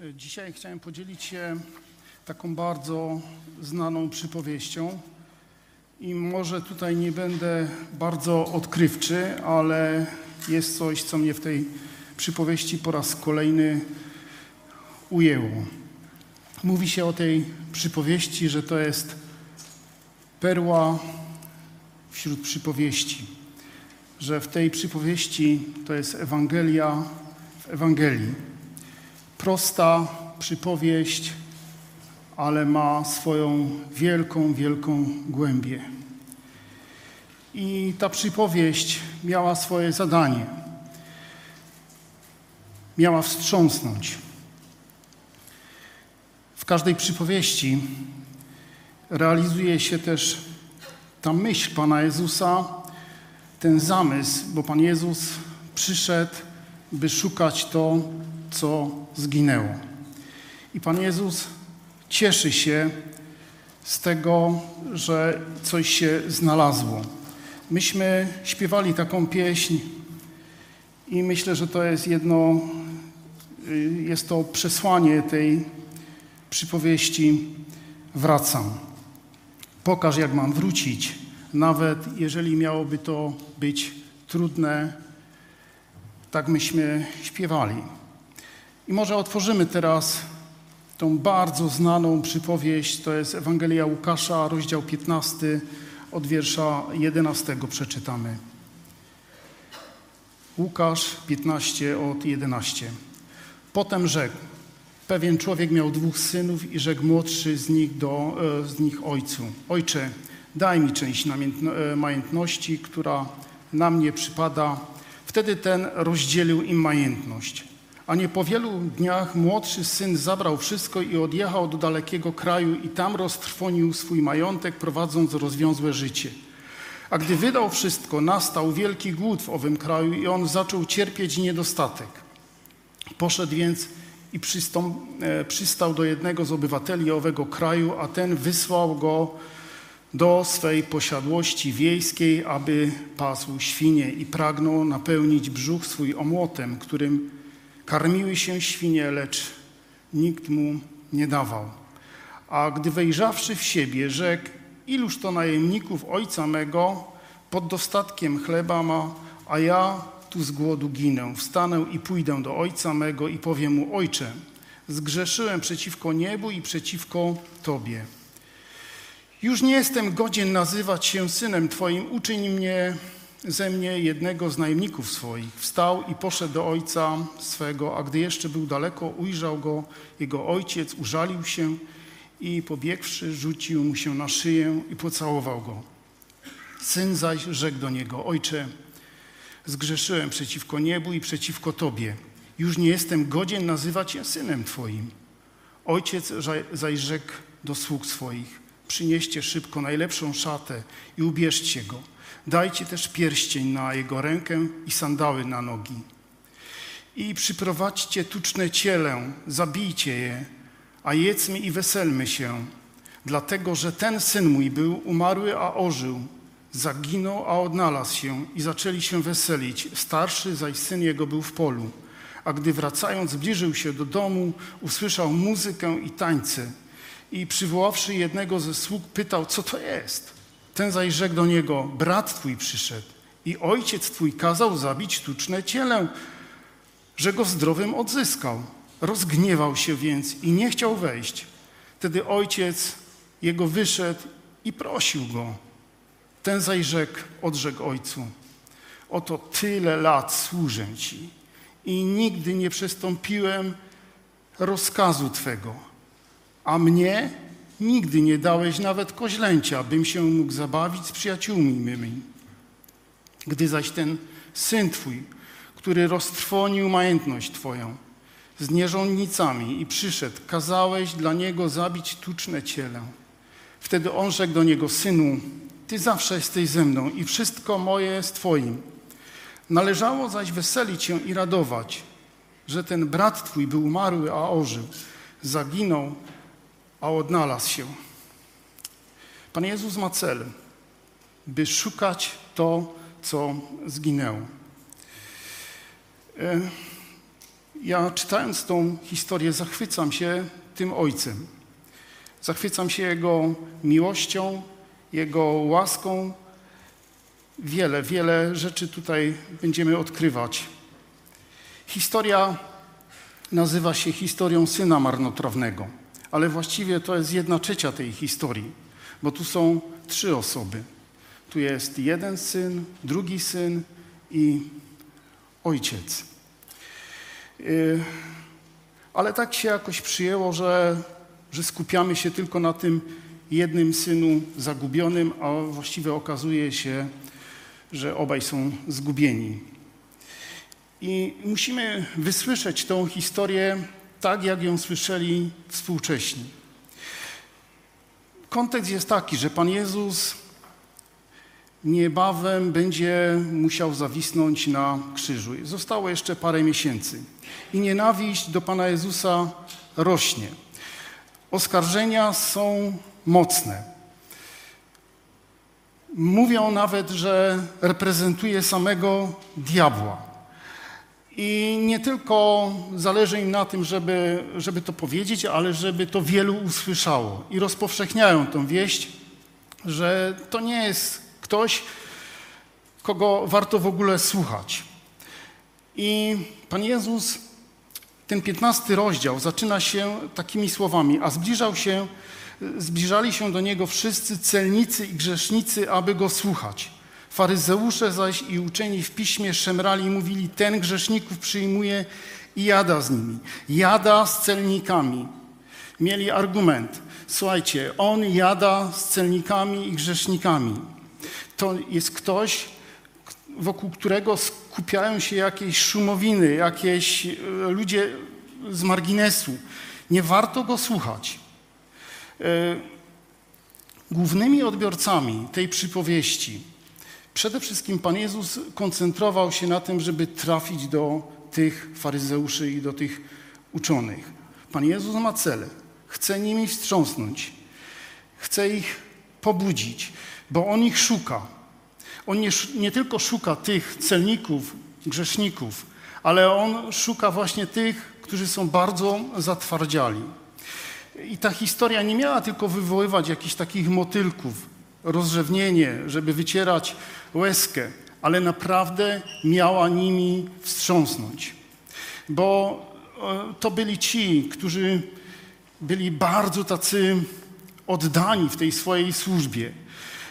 Dzisiaj chciałem podzielić się taką bardzo znaną przypowieścią. I może tutaj nie będę bardzo odkrywczy, ale jest coś, co mnie w tej przypowieści po raz kolejny ujęło. Mówi się o tej przypowieści, że to jest perła wśród przypowieści. Że w tej przypowieści to jest Ewangelia w Ewangelii. Prosta przypowieść, ale ma swoją wielką, wielką głębię. I ta przypowieść miała swoje zadanie. Miała wstrząsnąć. W każdej przypowieści realizuje się też ta myśl Pana Jezusa, ten zamysł, bo Pan Jezus przyszedł, by szukać to, co zginęło. I Pan Jezus cieszy się z tego, że coś się znalazło. Myśmy śpiewali taką pieśń i myślę, że to jest jedno, jest to przesłanie tej przypowieści Wracam. Pokaż, jak mam wrócić, nawet jeżeli miałoby to być trudne, tak myśmy śpiewali. I może otworzymy teraz tą bardzo znaną przypowieść, to jest Ewangelia Łukasza, rozdział 15, od wiersza 11 przeczytamy. Łukasz 15 od 11. Potem rzekł, pewien człowiek miał dwóch synów i rzekł młodszy z nich, do, z nich ojcu, ojcze, daj mi część majątności, która na mnie przypada. Wtedy ten rozdzielił im majątność. A nie po wielu dniach młodszy syn zabrał wszystko i odjechał do dalekiego kraju i tam roztrwonił swój majątek, prowadząc rozwiązłe życie. A gdy wydał wszystko, nastał wielki głód w owym kraju i on zaczął cierpieć niedostatek. Poszedł więc i przystąp, e, przystał do jednego z obywateli owego kraju, a ten wysłał go do swej posiadłości wiejskiej, aby pasł świnie i pragnął napełnić brzuch swój omłotem, którym Karmiły się świnie, lecz nikt mu nie dawał. A gdy wejrzawszy w siebie, rzekł, iluż to najemników ojca mego pod dostatkiem chleba ma, a ja tu z głodu ginę. Wstanę i pójdę do ojca mego i powiem mu, ojcze, zgrzeszyłem przeciwko niebu i przeciwko Tobie. Już nie jestem godzien nazywać się synem Twoim, uczyń mnie ze mnie jednego z najemników swoich. Wstał i poszedł do ojca swego, a gdy jeszcze był daleko, ujrzał go jego ojciec, użalił się i pobiegłszy, rzucił mu się na szyję i pocałował go. Syn zaś rzekł do niego, ojcze, zgrzeszyłem przeciwko niebu i przeciwko Tobie. Już nie jestem godzien nazywać się synem Twoim. Ojciec zaś rzekł do sług swoich, przynieście szybko najlepszą szatę i ubierzcie go Dajcie też pierścień na jego rękę i sandały na nogi. I przyprowadźcie tuczne ciele, zabijcie je, a jedzmy i weselmy się, dlatego że ten syn mój był umarły, a ożył, zaginął, a odnalazł się i zaczęli się weselić. Starszy zaś syn jego był w polu. A gdy wracając zbliżył się do domu, usłyszał muzykę i tańce i przywoławszy jednego ze sług pytał, co to jest. Ten zaś rzekł do niego, brat twój przyszedł i ojciec twój kazał zabić tuczne ciele, że go zdrowym odzyskał. Rozgniewał się więc i nie chciał wejść. Wtedy ojciec jego wyszedł i prosił go. Ten zaś rzekł, odrzekł ojcu, oto tyle lat służę ci i nigdy nie przestąpiłem rozkazu Twego, a mnie Nigdy nie dałeś nawet koźlęcia, bym się mógł zabawić z przyjaciółmi mymi. Gdy zaś ten syn Twój, który roztrwonił majątność Twoją z nierządnicami i przyszedł, kazałeś dla niego zabić tuczne ciele. Wtedy on rzekł do niego, synu, Ty zawsze jesteś ze mną i wszystko moje jest Twoim. Należało zaś weselić się i radować, że ten brat Twój był umarły, a ożył, zaginął, a odnalazł się. Pan Jezus ma cel, by szukać to, co zginęło. E, Ja czytając tą historię zachwycam się tym ojcem. Zachwycam się jego miłością, jego łaską. Wiele, wiele rzeczy tutaj będziemy odkrywać. Historia nazywa się historią syna marnotrawnego, ale właściwie to jest jedna trzecia tej historii, bo tu są trzy osoby. Tu jest jeden syn, drugi syn i ojciec. Y, ale tak się jakoś przyjęło, że, że skupiamy się tylko na tym jednym synu zagubionym, a właściwie okazuje się, że obaj są zgubieni. I musimy wysłyszeć tą historię tak, jak ją słyszeli współcześni. Kontekst jest taki, że Pan Jezus niebawem będzie musiał zawisnąć na krzyżu. Zostało jeszcze parę miesięcy. I nienawiść do Pana Jezusa rośnie. Oskarżenia są mocne. Mówią nawet, że reprezentuje samego diabła. I nie tylko zależy im na tym, żeby, żeby to powiedzieć, ale żeby to wielu usłyszało. I rozpowszechniają tę wieść, że to nie jest ktoś, kogo warto w ogóle słuchać. I Pan Jezus, ten piętnasty rozdział zaczyna się takimi słowami, a zbliżał się, zbliżali się do Niego wszyscy celnicy i grzesznicy, aby Go słuchać. Faryzeusze zaś i uczeni w piśmie szemrali i mówili, ten grzeszników przyjmuje i jada z nimi. Jada z celnikami. Mieli argument. Słuchajcie, on jada z celnikami i grzesznikami. To jest ktoś, wokół którego skupiają się jakieś szumowiny, jakieś e, ludzie z marginesu. Nie warto go słuchać. E, głównymi odbiorcami tej przypowieści Przede wszystkim Pan Jezus koncentrował się na tym, żeby trafić do tych faryzeuszy i do tych uczonych. Pan Jezus ma cele. Chce nimi wstrząsnąć. Chce ich pobudzić, bo On ich szuka. On nie, nie tylko szuka tych celników, grzeszników, ale On szuka właśnie tych, którzy są bardzo zatwardziali. I ta historia nie miała tylko wywoływać jakichś takich motylków, rozrzewnienie, żeby wycierać łezkę, ale naprawdę miała nimi wstrząsnąć. Bo e, to byli ci, którzy byli bardzo tacy oddani w tej swojej służbie.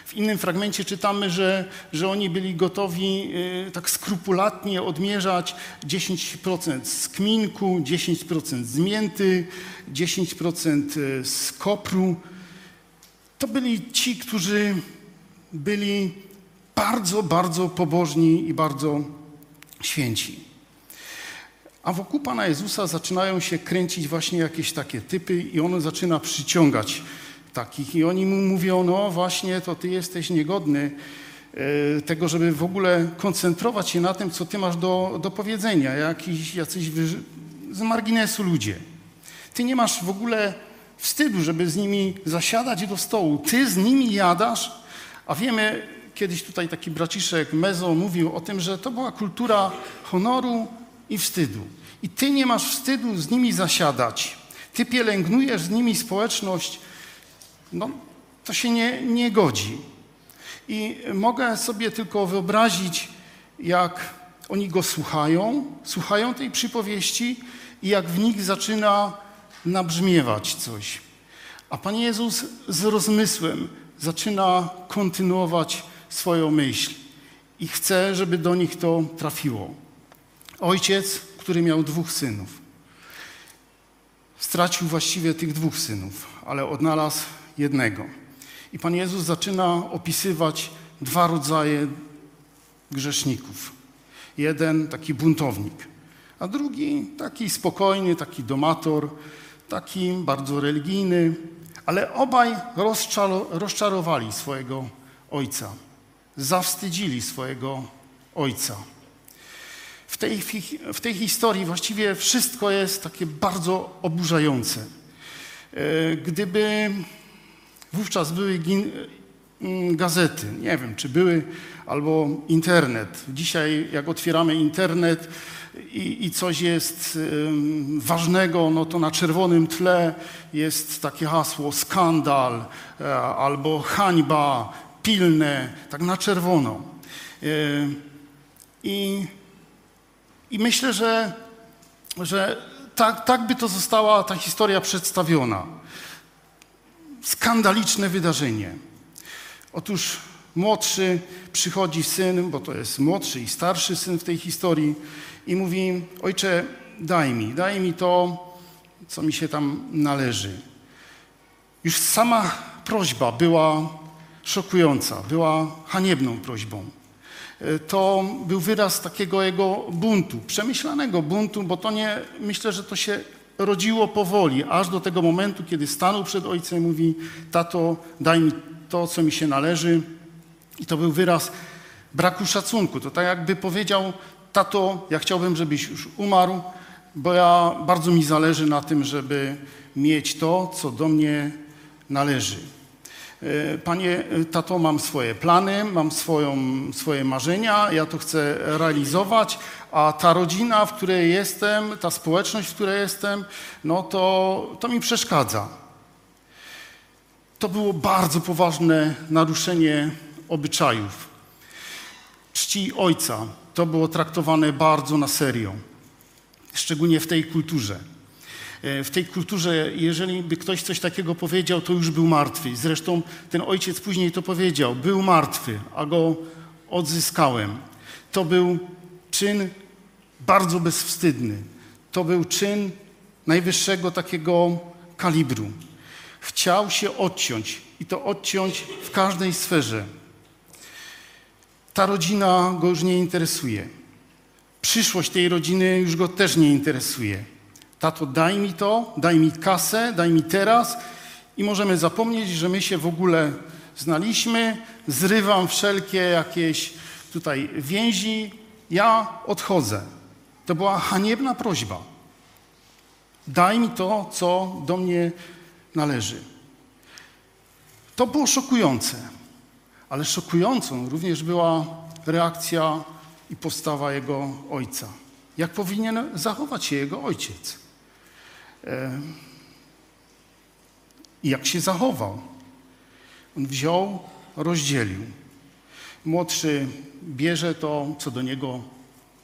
W innym fragmencie czytamy, że, że oni byli gotowi e, tak skrupulatnie odmierzać 10% z kminku, 10% z mięty, 10% e, z kopru. To byli ci, którzy byli bardzo, bardzo pobożni i bardzo święci. A wokół Pana Jezusa zaczynają się kręcić właśnie jakieś takie typy i on zaczyna przyciągać takich. I oni mu mówią, no właśnie, to ty jesteś niegodny e, tego, żeby w ogóle koncentrować się na tym, co ty masz do, do powiedzenia. Jakiś, jacyś z marginesu ludzie. Ty nie masz w ogóle wstydu, żeby z nimi zasiadać do stołu. Ty z nimi jadasz, a wiemy, kiedyś tutaj taki braciszek Mezo mówił o tym, że to była kultura honoru i wstydu. I ty nie masz wstydu z nimi zasiadać. Ty pielęgnujesz z nimi społeczność. No, to się nie, nie godzi. I mogę sobie tylko wyobrazić, jak oni go słuchają, słuchają tej przypowieści i jak w nich zaczyna nabrzmiewać coś. A Pan Jezus z rozmysłem zaczyna kontynuować swoją myśl i chce, żeby do nich to trafiło. Ojciec, który miał dwóch synów, stracił właściwie tych dwóch synów, ale odnalazł jednego. I Pan Jezus zaczyna opisywać dwa rodzaje grzeszników. Jeden taki buntownik, a drugi taki spokojny, taki domator, taki bardzo religijny, ale obaj rozczarowali swojego ojca zawstydzili swojego ojca. W tej, w tej historii właściwie wszystko jest takie bardzo oburzające. E, gdyby wówczas były mm, gazety, nie wiem czy były, albo internet. Dzisiaj, jak otwieramy internet, i, i coś jest ważnego, no to na czerwonym tle jest takie hasło skandal e, albo hańba, pilne, tak na czerwono. E, I, i myślę, że, że tak, tak by to została ta historia przedstawiona. Skandaliczne wydarzenie. Otóż młodszy przychodzi syn, bo to jest młodszy i starszy syn w tej historii, i mówi: Ojcze, daj mi, daj mi to, co mi się tam należy. Już sama prośba była szokująca, była haniebną prośbą. E, to był wyraz takiego jego buntu, przemyślanego buntu, bo to nie, myślę, że to się rodziło powoli, aż do tego momentu, kiedy stanął przed ojcem i mówi: Tato, daj mi to, co mi się należy. I to był wyraz braku szacunku. To tak jakby powiedział: Tato, ja chciałbym, żebyś już umarł, bo ja bardzo mi zależy na tym, żeby mieć to, co do mnie należy. E, panie, tato, mam swoje plany, mam swoją, swoje marzenia, ja to chcę realizować, a ta rodzina, w której jestem, ta społeczność, w której jestem, no to, to mi przeszkadza. To było bardzo poważne naruszenie obyczajów. Czci ojca to było traktowane bardzo na serio, szczególnie w tej kulturze. E, w tej kulturze, jeżeli by ktoś coś takiego powiedział, to już był martwy. Zresztą ten ojciec później to powiedział: Był martwy, a go odzyskałem. To był czyn bardzo bezwstydny. To był czyn najwyższego takiego kalibru. Chciał się odciąć i to odciąć w każdej sferze. Ta rodzina go już nie interesuje. Przyszłość tej rodziny już go też nie interesuje. Tato, daj mi to, daj mi kasę, daj mi teraz i możemy zapomnieć, że my się w ogóle znaliśmy. Zrywam wszelkie jakieś tutaj więzi. Ja odchodzę. To była haniebna prośba. Daj mi to, co do mnie należy. To było szokujące, ale szokującą również była reakcja i postawa jego ojca. Jak powinien zachować się jego ojciec? I jak się zachował? On wziął, rozdzielił. Młodszy bierze to, co do niego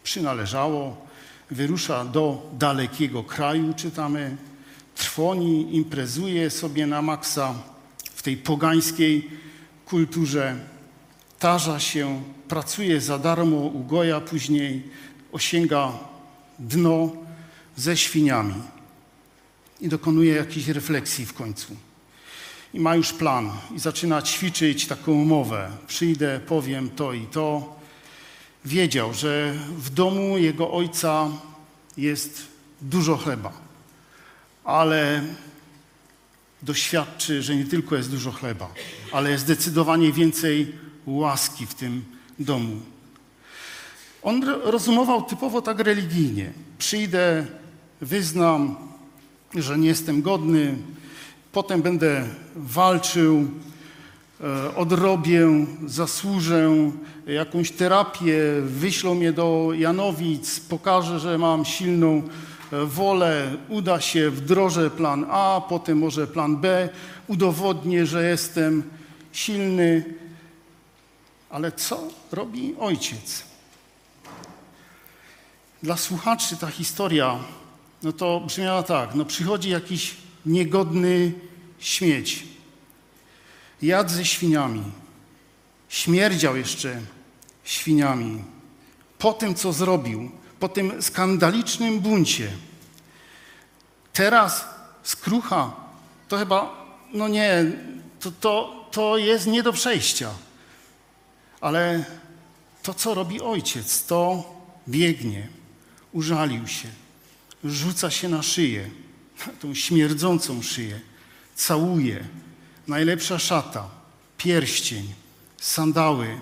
przynależało, wyrusza do dalekiego kraju, czytamy, trwoni, imprezuje sobie na maksa w tej pogańskiej kulturze, tarza się, pracuje za darmo u Goja, później osięga dno ze świniami i dokonuje jakiejś refleksji w końcu. I ma już plan i zaczyna ćwiczyć taką umowę. Przyjdę, powiem to i to. Wiedział, że w domu jego ojca jest dużo chleba, ale doświadczy, że nie tylko jest dużo chleba, ale jest zdecydowanie więcej łaski w tym domu. On rozumował typowo tak religijnie. Przyjdę, wyznam, że nie jestem godny, potem będę walczył, e, odrobię, zasłużę jakąś terapię, wyślą mnie do Janowic, pokażę, że mam silną e, wolę, uda się, wdrożę plan A, potem może plan B, udowodnię, że jestem silny. Ale co robi ojciec? Dla słuchaczy ta historia no to brzmiała tak, no przychodzi jakiś niegodny śmieć, jadł ze świniami, śmierdział jeszcze świniami. Po tym, co zrobił, po tym skandalicznym buncie, teraz skrucha, to chyba, no nie, to, to, to jest nie do przejścia. Ale to, co robi ojciec, to biegnie, użalił się rzuca się na szyję, tą śmierdzącą szyję, całuje. Najlepsza szata, pierścień, sandały.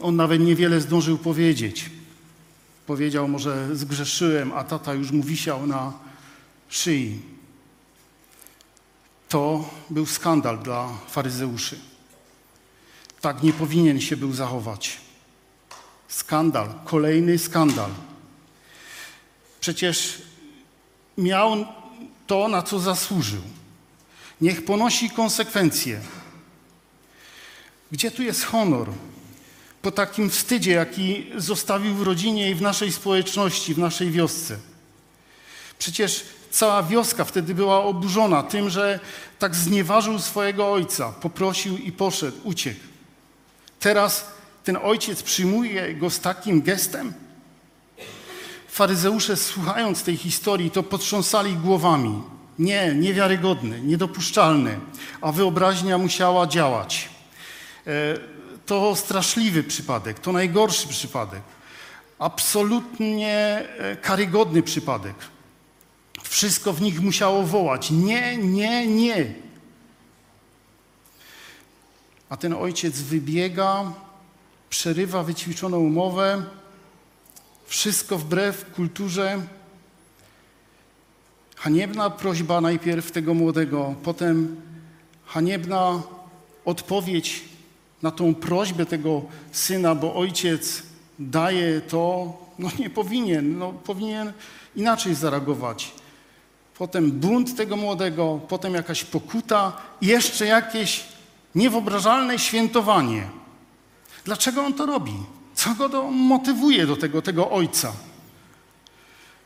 On nawet niewiele zdążył powiedzieć. Powiedział, może zgrzeszyłem, a tata już mu wisiał na szyi. To był skandal dla faryzeuszy. Tak nie powinien się był zachować. Skandal, kolejny skandal. Przecież miał to, na co zasłużył. Niech ponosi konsekwencje. Gdzie tu jest honor? Po takim wstydzie, jaki zostawił w rodzinie i w naszej społeczności, w naszej wiosce. Przecież cała wioska wtedy była oburzona tym, że tak znieważył swojego ojca, poprosił i poszedł, uciekł. Teraz ten ojciec przyjmuje go z takim gestem? Faryzeusze, słuchając tej historii, to potrząsali głowami. Nie, niewiarygodny, niedopuszczalny, a wyobraźnia musiała działać. E, to straszliwy przypadek, to najgorszy przypadek, absolutnie e, karygodny przypadek. Wszystko w nich musiało wołać: nie, nie, nie. A ten ojciec wybiega, przerywa wyćwiczoną umowę, wszystko wbrew kulturze. Haniebna prośba najpierw tego młodego, potem haniebna odpowiedź na tą prośbę tego syna, bo ojciec daje to, no nie powinien, no powinien inaczej zareagować. Potem bunt tego młodego, potem jakaś pokuta, jeszcze jakieś niewyobrażalne świętowanie. Dlaczego on to robi? Co go do, motywuje do tego, tego ojca?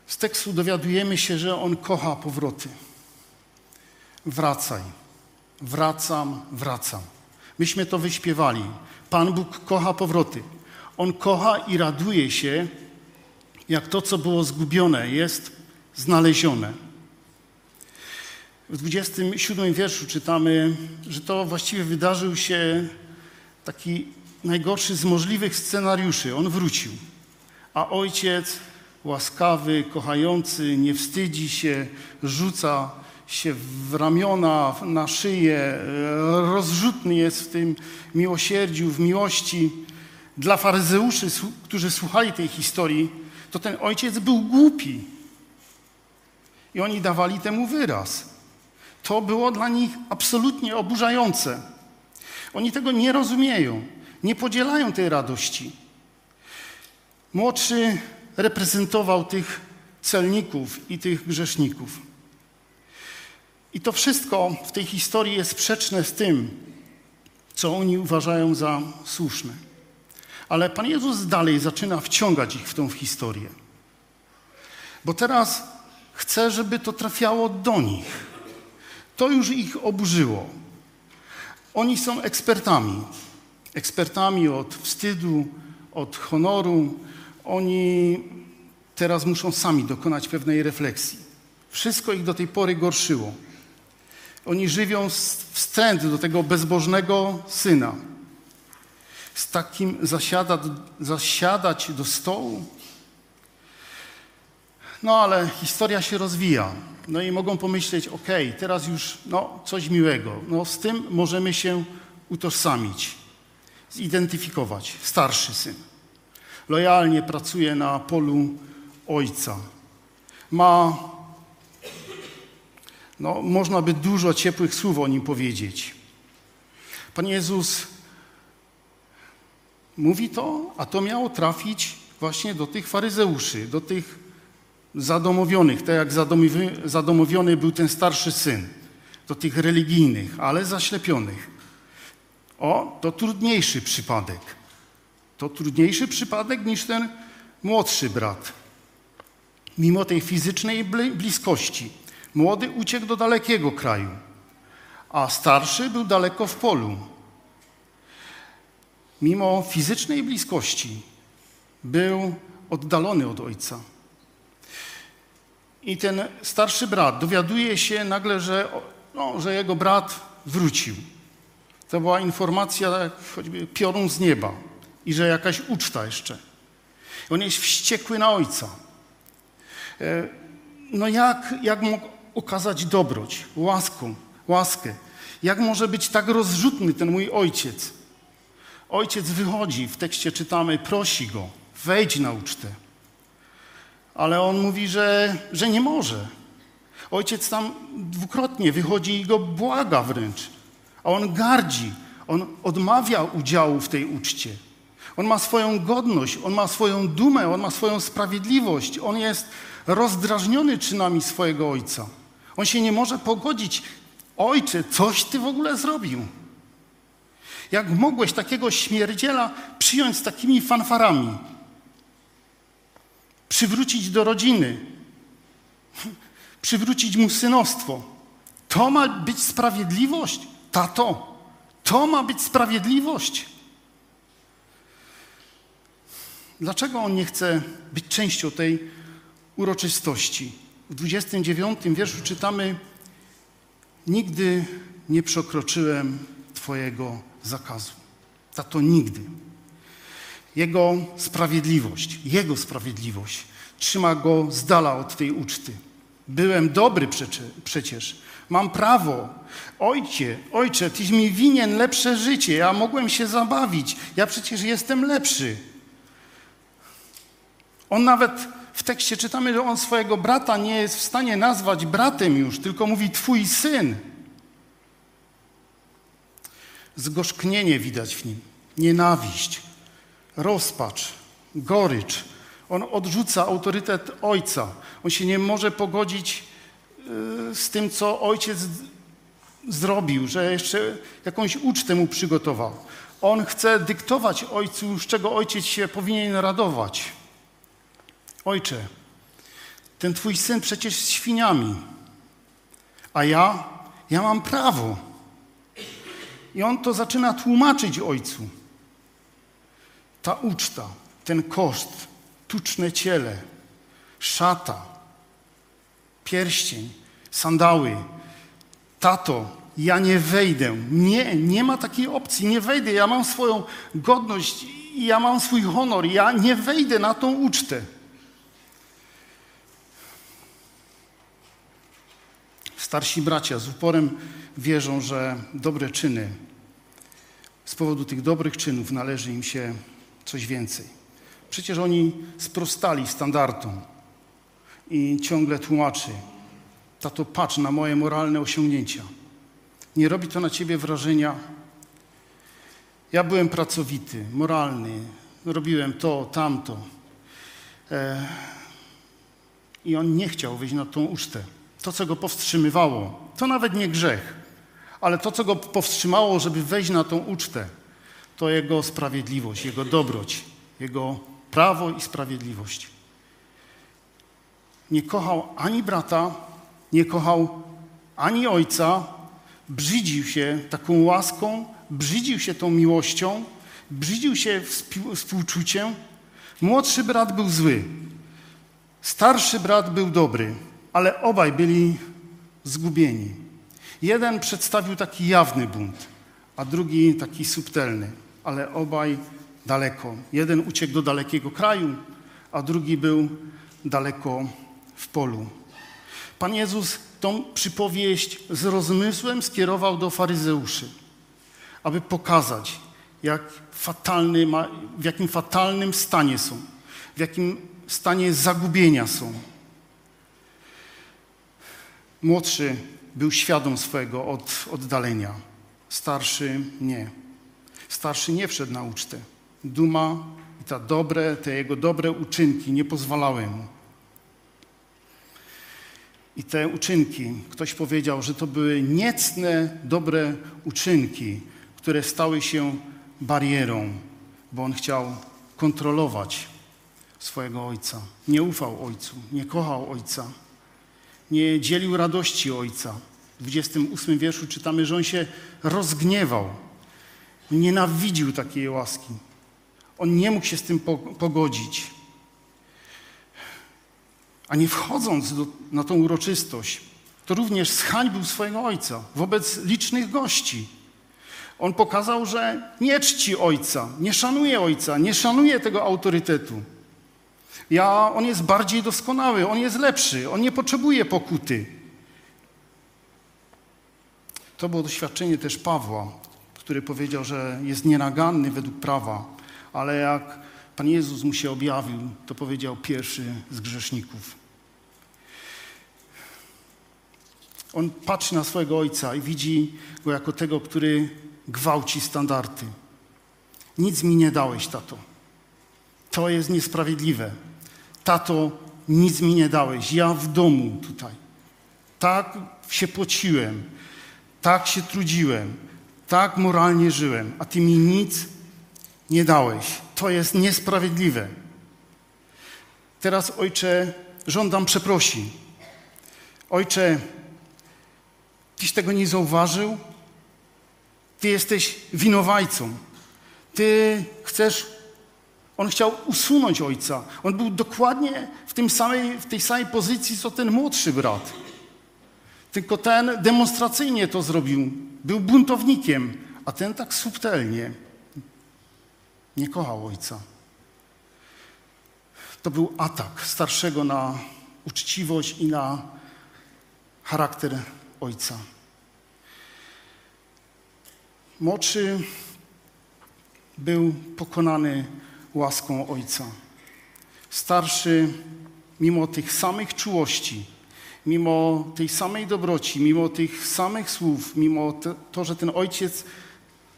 Z tekstu dowiadujemy się, że on kocha powroty. Wracaj, wracam, wracam. Myśmy to wyśpiewali. Pan Bóg kocha powroty. On kocha i raduje się, jak to, co było zgubione, jest znalezione. W 27 wierszu czytamy, że to właściwie wydarzył się taki najgorszy z możliwych scenariuszy. On wrócił, a ojciec łaskawy, kochający, nie wstydzi się, rzuca się w ramiona, na szyję, rozrzutny jest w tym miłosierdziu, w miłości. Dla faryzeuszy, którzy słuchali tej historii, to ten ojciec był głupi. I oni dawali temu wyraz. To było dla nich absolutnie oburzające. Oni tego nie rozumieją, nie podzielają tej radości. Młodszy reprezentował tych celników i tych grzeszników. I to wszystko w tej historii jest sprzeczne z tym, co oni uważają za słuszne. Ale Pan Jezus dalej zaczyna wciągać ich w tą historię. Bo teraz chce, żeby to trafiało do nich. To już ich oburzyło. Oni są ekspertami. Ekspertami od wstydu, od honoru. Oni teraz muszą sami dokonać pewnej refleksji. Wszystko ich do tej pory gorszyło. Oni żywią wstręt do tego bezbożnego syna. Z takim zasiada, zasiadać do stołu. No ale historia się rozwija. No i mogą pomyśleć, ok, teraz już no, coś miłego. No, z tym możemy się utożsamić, zidentyfikować. Starszy syn. Lojalnie pracuje na polu ojca. Ma, no, można by dużo ciepłych słów o nim powiedzieć. Pan Jezus mówi to, a to miało trafić właśnie do tych faryzeuszy, do tych zadomowionych, tak jak zadomowiony był ten starszy syn, do tych religijnych, ale zaślepionych. O, to trudniejszy przypadek. To trudniejszy przypadek niż ten młodszy brat. Mimo tej fizycznej bliskości, młody uciekł do dalekiego kraju, a starszy był daleko w polu. Mimo fizycznej bliskości był oddalony od ojca. I ten starszy brat dowiaduje się nagle, że, no, że jego brat wrócił. To była informacja, choćby piorun z nieba i że jakaś uczta jeszcze. On jest wściekły na ojca. E, no jak, jak mógł okazać dobroć, łaskę, łaskę? Jak może być tak rozrzutny ten mój ojciec? Ojciec wychodzi, w tekście czytamy, prosi go, wejdź na ucztę ale on mówi, że, że nie może. Ojciec tam dwukrotnie wychodzi i go błaga wręcz, a on gardzi, on odmawia udziału w tej uczcie. On ma swoją godność, on ma swoją dumę, on ma swoją sprawiedliwość. On jest rozdrażniony czynami swojego ojca. On się nie może pogodzić. Ojcze, coś ty w ogóle zrobił. Jak mogłeś takiego śmierdziela przyjąć z takimi fanfarami? Przywrócić do rodziny, przywrócić mu synostwo. To ma być sprawiedliwość, tato. To ma być sprawiedliwość. Dlaczego on nie chce być częścią tej uroczystości? W 29 wierszu czytamy: Nigdy nie przekroczyłem Twojego zakazu. Tato nigdy. Jego sprawiedliwość, Jego sprawiedliwość trzyma go z dala od tej uczty. Byłem dobry przecież. Mam prawo. Ojcie, ojcze, tyś mi winien lepsze życie. Ja mogłem się zabawić. Ja przecież jestem lepszy. On nawet w tekście czytamy, że on swojego brata nie jest w stanie nazwać bratem już, tylko mówi twój syn. Zgorzknienie widać w nim, nienawiść, rozpacz, gorycz. On odrzuca autorytet ojca. On się nie może pogodzić y, z tym, co ojciec zrobił, że jeszcze jakąś ucztę mu przygotował. On chce dyktować ojcu, z czego ojciec się powinien radować. Ojcze, ten twój syn przecież z świniami, a ja, ja mam prawo. I on to zaczyna tłumaczyć ojcu. Ta uczta, ten koszt, tuczne ciele, szata, pierścień, sandały. Tato, ja nie wejdę. Nie, nie ma takiej opcji, nie wejdę. Ja mam swoją godność, ja mam swój honor, ja nie wejdę na tą ucztę. Starsi bracia z uporem wierzą, że dobre czyny, z powodu tych dobrych czynów należy im się coś więcej. Przecież oni sprostali standardom i ciągle tłumaczy, tato patrz na moje moralne osiągnięcia. Nie robi to na ciebie wrażenia. Ja byłem pracowity, moralny, robiłem to, tamto. E... I on nie chciał wyjść na tą ucztę to, co go powstrzymywało, to nawet nie grzech, ale to, co go powstrzymało, żeby wejść na tą ucztę, to jego sprawiedliwość, jego dobroć, jego prawo i sprawiedliwość. Nie kochał ani brata, nie kochał ani ojca, brzydził się taką łaską, brzydził się tą miłością, brzydził się współczuciem. Młodszy brat był zły, starszy brat był dobry ale obaj byli zgubieni. Jeden przedstawił taki jawny bunt, a drugi taki subtelny, ale obaj daleko. Jeden uciekł do dalekiego kraju, a drugi był daleko w polu. Pan Jezus tą przypowieść z rozmysłem skierował do faryzeuszy, aby pokazać, jak fatalny, w jakim fatalnym stanie są, w jakim stanie zagubienia są. Młodszy był świadom swojego od, oddalenia, starszy nie. Starszy nie wszedł na ucztę. Duma i ta dobre, te jego dobre uczynki nie pozwalały mu. I te uczynki, ktoś powiedział, że to były niecne, dobre uczynki, które stały się barierą, bo on chciał kontrolować swojego ojca. Nie ufał ojcu, nie kochał ojca nie dzielił radości ojca. W 28 wierszu czytamy, że on się rozgniewał. Nienawidził takiej łaski. On nie mógł się z tym pogodzić. A nie wchodząc do, na tą uroczystość, to również zhańbił swojego ojca wobec licznych gości. On pokazał, że nie czci ojca, nie szanuje ojca, nie szanuje tego autorytetu. Ja, on jest bardziej doskonały, on jest lepszy, on nie potrzebuje pokuty. To było doświadczenie też Pawła, który powiedział, że jest nienaganny według prawa, ale jak Pan Jezus mu się objawił, to powiedział pierwszy z grzeszników. On patrzy na swojego ojca i widzi go jako tego, który gwałci standardy. Nic mi nie dałeś, tato. To jest niesprawiedliwe. Tato, nic mi nie dałeś. Ja w domu tutaj. Tak się pociłem, tak się trudziłem, tak moralnie żyłem, a ty mi nic nie dałeś. To jest niesprawiedliwe. Teraz, ojcze, żądam przeprosi. Ojcze, tyś tego nie zauważył? Ty jesteś winowajcą. Ty chcesz, on chciał usunąć ojca. On był dokładnie w, tym samej, w tej samej pozycji, co ten młodszy brat. Tylko ten demonstracyjnie to zrobił. Był buntownikiem, a ten tak subtelnie nie kochał ojca. To był atak starszego na uczciwość i na charakter ojca. Młodszy był pokonany łaską ojca. Starszy, mimo tych samych czułości, mimo tej samej dobroci, mimo tych samych słów, mimo to, że ten ojciec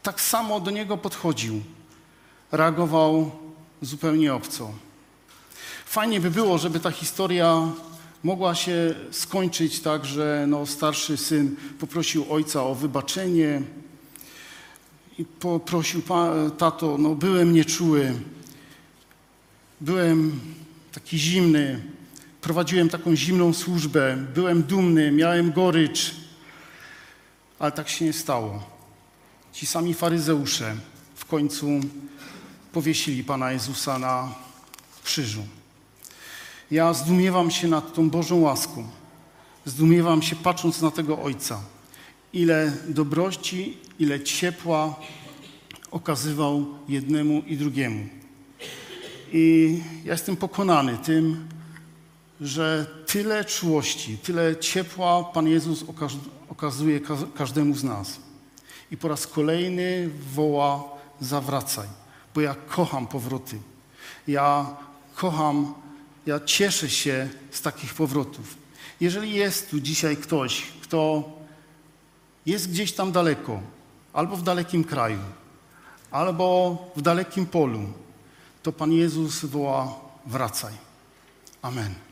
tak samo do niego podchodził, reagował zupełnie obco. Fajnie by było, żeby ta historia mogła się skończyć tak, że no, starszy syn poprosił ojca o wybaczenie i poprosił, tato, no byłem nieczuły, byłem taki zimny, prowadziłem taką zimną służbę, byłem dumny, miałem gorycz, ale tak się nie stało. Ci sami faryzeusze w końcu powiesili Pana Jezusa na krzyżu. Ja zdumiewam się nad tą Bożą łaską. Zdumiewam się patrząc na tego Ojca. Ile dobrości, ile ciepła okazywał jednemu i drugiemu. I ja jestem pokonany tym, że tyle czułości, tyle ciepła Pan Jezus okazuje każdemu z nas. I po raz kolejny woła: zawracaj, bo ja kocham powroty. Ja kocham ja cieszę się z takich powrotów. Jeżeli jest tu dzisiaj ktoś, kto jest gdzieś tam daleko, albo w dalekim kraju, albo w dalekim polu, to Pan Jezus woła: wracaj. Amen.